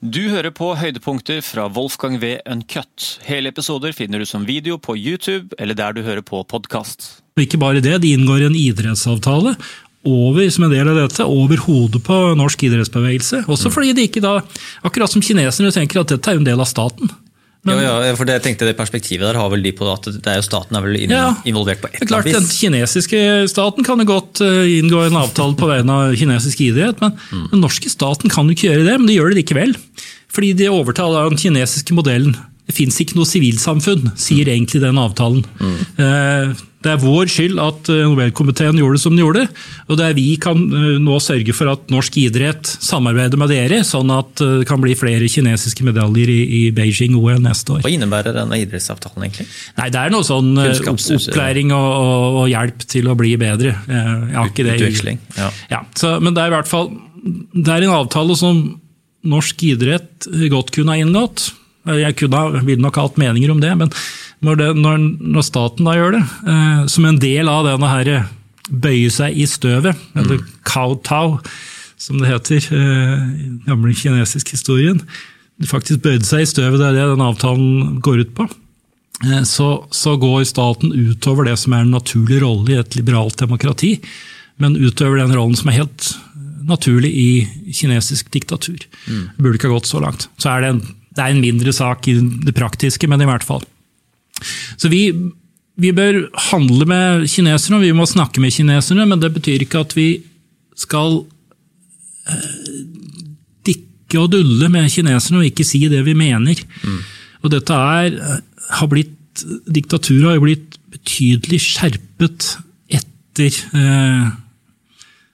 Du hører på høydepunkter fra Wolfgang V. Uncut. Hele episoder finner du som video på YouTube eller der du hører på podkast. Ikke bare det, de inngår en idrettsavtale over, som en del av dette, over hodet på norsk idrettsbevegelse. Også fordi de ikke da, akkurat som kineserne, tenker at dette er en del av staten. Men, ja, ja, for det, jeg tenkte det perspektivet der har vel de på at det er jo staten er vel inn, ja, involvert på et eller annet vis. Den kinesiske staten kan jo godt uh, inngå en avtale på vegne av kinesisk idrett, men mm. den norske staten kan jo ikke gjøre det, men de gjør det likevel. Fordi de overtar den kinesiske modellen. Det fins ikke noe sivilsamfunn, sier mm. egentlig den avtalen. Mm. Uh, det er vår skyld at eh, Nobelkomiteen gjorde det som den gjorde. Og det er vi kan eh, nå sørge for at norsk idrett samarbeider med dere, sånn at eh, det kan bli flere kinesiske medaljer i, i Beijing-OL neste år. Hva innebærer denne idrettsavtalen egentlig? Nei, Det er noe sånn opplæring og, og, og, hjelp til å bli bedre. Jeg har ikke det. Utveksling. Ja. ja så, men det er i hvert fall det er en avtale som norsk idrett godt kunne ha inngått. Jeg kunne, ville nok hatt meninger om det, men når, det, når, når staten da gjør det, eh, som en del av denne her eh, bøye seg i støvet, mm. eller kowtow, som det heter eh, i den gamle kinesiske historien, faktisk bøyde seg i støvet, det er det den avtalen går ut på, eh, så, så, går staten utover det som er en naturlig rolle i et liberalt demokrati, men utover den rollen som er helt naturlig i kinesisk diktatur. Mm. Burde ikke ha gått så langt. Så er det, en, det er en mindre sak i det praktiske, men i hvert fall. Så vi, vi bør handle med kineserne, og vi må snakke med kineserne, men det betyr ikke at vi skal eh, dikke og dulle med kineserne og ikke si det vi mener. Mm. Og dette er, har blitt Diktaturet har jo blitt betydelig skjerpet etter eh,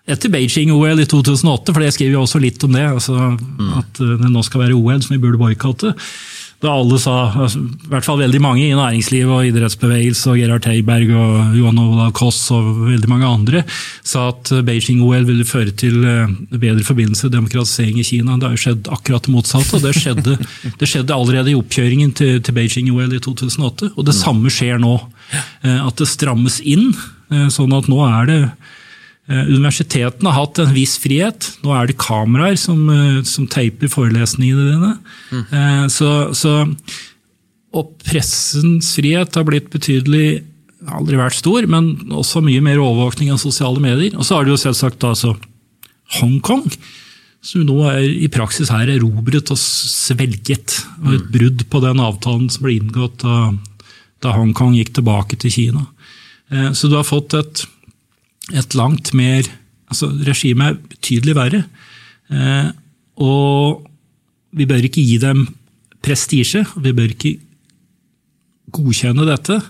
etter Beijing-OL i 2008, for det skriver jo også litt om det. Altså, mm. At eh, det nå skal være OL som vi burde boikotte da alle sa, altså, i hvert fall veldig mange i næringsliv og idrettsbevegelse, og Gerhard Heiberg og Johan Olav Koss og veldig mange andre, sa at Beijing-OL ville føre til eh, bedre forbindelse og demokratisering i Kina. Det har jo skjedd akkurat det motsatte, og det skjedde, det skjedde allerede i oppkjøringen til, til Beijing-OL i 2008. Og det samme skjer nå. Eh, at det strammes inn, sånn at nå er det universitetene har hatt en viss frihet. Nå er det kameraer som, eh, som teiper forelesningene dine. Mm. Så, så, og pressens frihet har blitt betydelig Aldri vært stor, men også mye mer overvåkning av sosiale medier. Og så har du jo selvsagt altså Hongkong, som nå er i praksis her erobret og svelget. Og et mm. brudd på den avtalen som ble inngått da, da Hongkong gikk tilbake til Kina. Så du har fått et et langt mer altså Regimet er betydelig verre. Eh, og vi bør ikke gi dem prestisje. Vi bør ikke godkjenne dette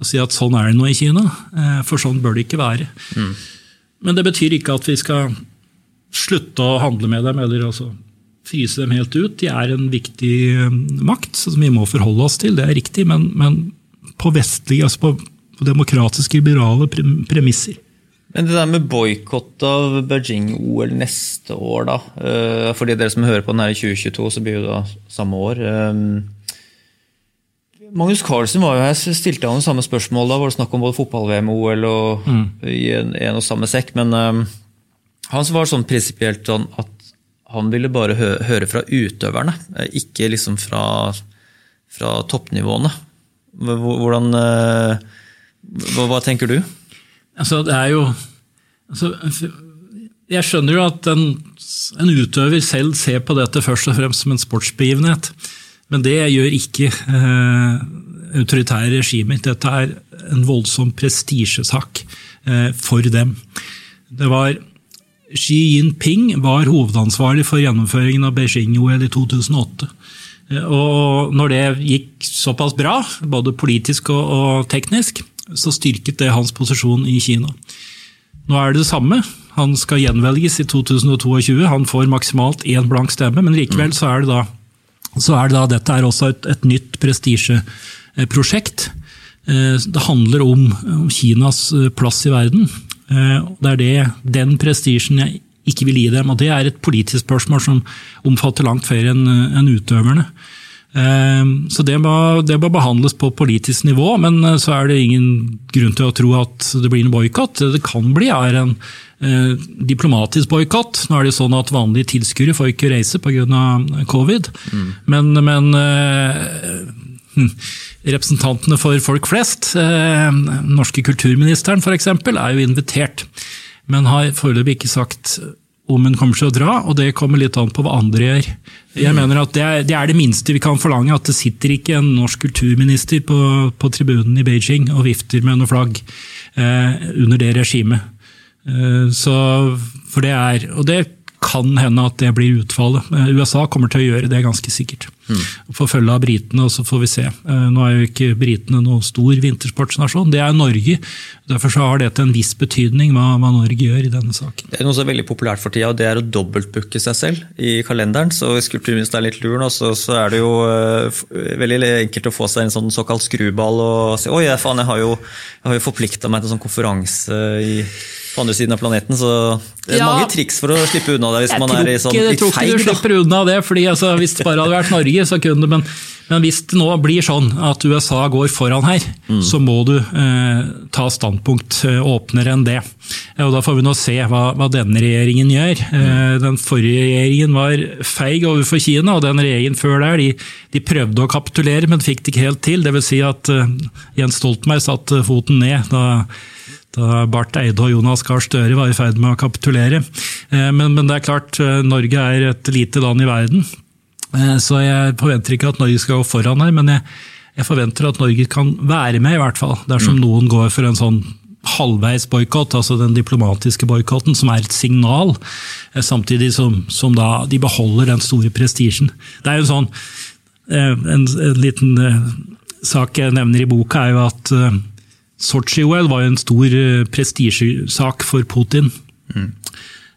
og si at sånn er det nå i Kina. Eh, for sånn bør det ikke være. Mm. Men det betyr ikke at vi skal slutte å handle med dem eller altså fryse dem helt ut. De er en viktig eh, makt som vi må forholde oss til, det er riktig, men, men på vestlige, altså på, på demokratiske, liberale premisser. Men det der med boikott av Beijing-OL neste år, da. Eh, for de dere som hører på den her i 2022, så blir det da samme år. Eh, Magnus Carlsen var jo her, stilte han samme spørsmål. Da var det snakk om både fotball-VM og OL og mm. i en, en, og samme sekk. Men um, han var sånn prinsipielt sånn at han ville bare hø høre fra utøverne, ikke liksom fra, fra toppnivåene. Hvordan hva, hva tenker du? Altså, det er jo altså, Jeg skjønner jo at en, en, utøver selv ser på dette først og fremst som en sportsbegivenhet. Men det gjør ikke eh, autoritære regimer. Dette er en voldsom prestisjesak eh, for dem. Det var Xi Jinping var hovedansvarlig for gjennomføringen av Beijing-OL i 2008. Eh, og når det gikk såpass bra, både politisk og, og teknisk, så styrket det hans posisjon i Kina. Nå er det det samme. Han skal gjenvelges i 2022. Han får maksimalt én blank stemme, men likevel så er det da, er det da dette er også et, et nytt prestisjeprosjekt. Eh, det handler om, om, Kinas eh, plass i verden. Eh, det er det, den prestisjen jeg ikke vil gi dem. og Det er et politisk spørsmål som omfatter langt flere enn utøverne. Ehm, så det må, det må, behandles på politisk nivå, men eh, så er det ingen grunn til å tro at det blir en boikott. Det det kan bli, er en eh, diplomatisk boikott. Nå er det sånn at vanlige tilskuere får ikke reise pga. covid. Mm. Men, men eh, hm, representantene for folk flest, eh, norske kulturministeren f.eks., er jo invitert. Men har foreløpig ikke sagt om hun kommer til å dra, og det kommer litt an på hva andre gjør. Jeg mm. mener at det er, det er, det minste vi kan forlange, at det sitter ikke en norsk kulturminister på, på tribunen i Beijing og vifter med noe flagg eh, under det regimet. Eh, så, for det er, og det kan hende at det blir utfallet. Eh, USA kommer til å gjøre det ganske sikkert. Mm. Få følge av britene, og så får vi se. Eh, nå er jo ikke britene noen stor vintersportsnasjon, det er Norge. Derfor så har det til en viss betydning hva, hva, Norge gjør i denne saken. Det er noe som er veldig populært for tida, og det er å dobbeltbooke seg selv i kalenderen. Så hvis kulturministeren er litt lur nå, så, så, er det jo uh, veldig enkelt å få seg en sånn såkalt skruball og si oi, faen, jeg har jo, jeg jo forplikta meg til en sånn konferanse i på andre siden av planeten. Så det er ja, mange triks for å slippe unna det. hvis man er i sånn Jeg tror ikke du slipper unna det, fordi altså, hvis det bare hadde vært Norge, så kunne du men, men hvis det nå blir sånn at USA går foran her, mm. så må du eh, ta standpunkt eh, åpnere enn det. Og Da får vi nå se hva, hva denne regjeringen gjør. Mm. Eh, den forrige regjeringen var feig overfor Kina, og den regjeringen før der de, de prøvde å kapitulere, men fikk det ikke helt til. Dvs. Si at eh, Jens Stoltenberg satte foten ned da da Barth Eide og Jonas Gahr Støre var i ferd med å kapitulere. Eh, men, men, det er klart, eh, Norge er et lite land i verden, eh, så jeg forventer ikke at Norge skal gå foran her. Men jeg, jeg forventer at Norge kan være med, i hvert fall, dersom mm. noen går for en sånn halvveis boikott, altså den diplomatiske boikotten, som er et signal, samtidig som, som de beholder den store prestisjen. Det er jo sånn, en, en liten sak jeg nevner i boka, er jo at Sotsji-OL var jo en stor eh, prestisjesak for Putin. Mm.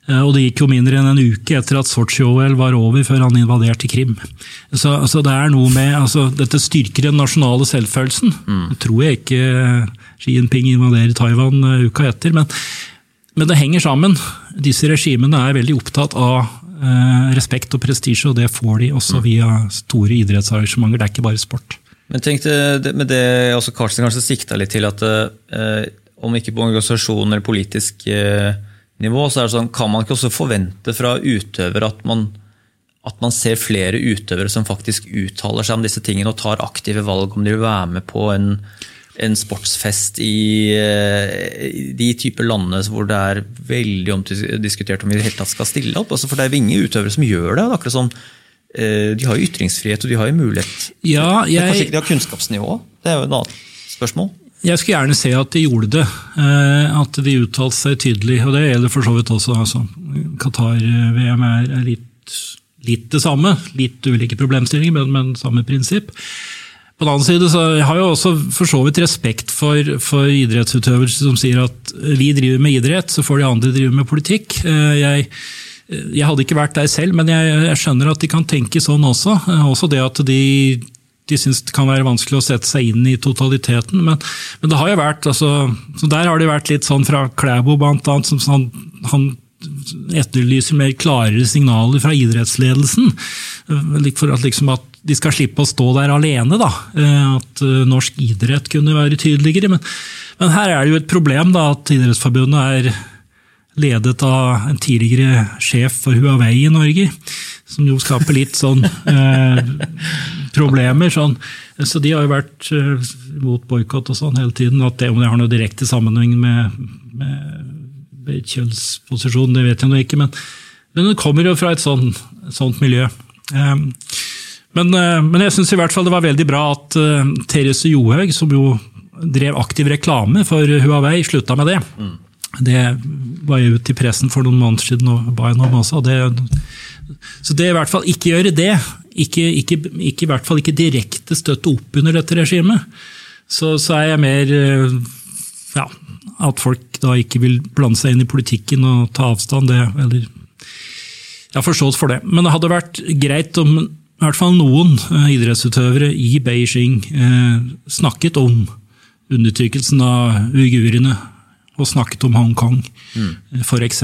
Og Det gikk jo mindre enn en uke etter at Sotsji-OL var over, før han invaderte Krim. Så altså, det er noe med, altså, Dette styrker den nasjonale selvfølelsen. Mm. Det tror jeg ikke Xi Jinping invaderer Taiwan uka etter. Men, men, det henger sammen. Disse regimene er veldig opptatt av eh, respekt og prestisje, og det får de også mm. via store idrettsarrangementer. Det er ikke bare sport. Men tenk det, med det også Karlsen kanskje sikta litt til, at eh, om ikke på organisasjon eller politisk eh, nivå, så er det sånn, kan man ikke også forvente fra utøvere at man, at man ser flere utøvere som faktisk uttaler seg om disse tingene og tar aktive valg om de vil være med på en, en sportsfest i, eh, i de typer landene hvor det er veldig omdiskutert om vi i det hele tatt skal stille opp. Altså, for det er ingen utøvere som gjør det. det er akkurat sånn Eh, de har jo ytringsfrihet og de har jo mulighet. Ja, jeg, Men kanskje ikke de har kunnskapsnivå? Det er jo et annet spørsmål. Jeg skulle gjerne se at de gjorde det. Eh, at de uttalte seg tydelig. Og det gjelder for så vidt også. Altså. Qatar-VM er litt, litt, det samme. Litt ulike problemstillinger, men, men samme prinsipp. På den annen side så har jeg også for så vidt respekt for, for idrettsutøvere som sier at vi driver med idrett, så får de andre drive med politikk. Eh, jeg jeg hadde ikke vært der selv, men jeg, jeg, skjønner at de kan tenke sånn også. Også det at de, de syns det kan være vanskelig å sette seg inn i totaliteten. Men, men det har jo vært altså, så Der har det vært litt sånn fra Klæbo blant annet, som han, han etterlyser mer klarere signaler fra idrettsledelsen. For at, liksom at de skal slippe å stå der alene. Da. At eh, norsk idrett kunne være tydeligere. Men, men her er det jo et problem da, at Idrettsforbundet er ledet av en tidligere sjef for Huawei i Norge. Som jo skaper litt sånn eh, problemer. Sånn. Så de har jo vært eh, mot boikott og sånn hele tiden. At det, om det har noe direkte sammenheng med, med Beitjøls det vet jeg nå ikke. Men, men det kommer jo fra et sånt, sånt miljø. Eh, men, eh, men, jeg syns i hvert fall det var veldig bra at Therese Johaug, som jo drev aktiv reklame for Huawei, slutta med det. Mm. Det var jeg ute i pressen for noen måneder siden og ba henne om også. Det, så det i hvert fall ikke gjøre det. Ikke, ikke, ikke, I hvert fall ikke direkte støtte opp under dette regimet. Så, så er jeg mer eh, ja, at folk da ikke vil blande seg inn i politikken og ta avstand. det, eller Jeg har forstått for det. Men det hadde vært greit om i hvert fall noen eh, idrettsutøvere i Beijing eh, snakket om undertrykkelsen av uigurene og snakket om Hongkong, mm. f.eks.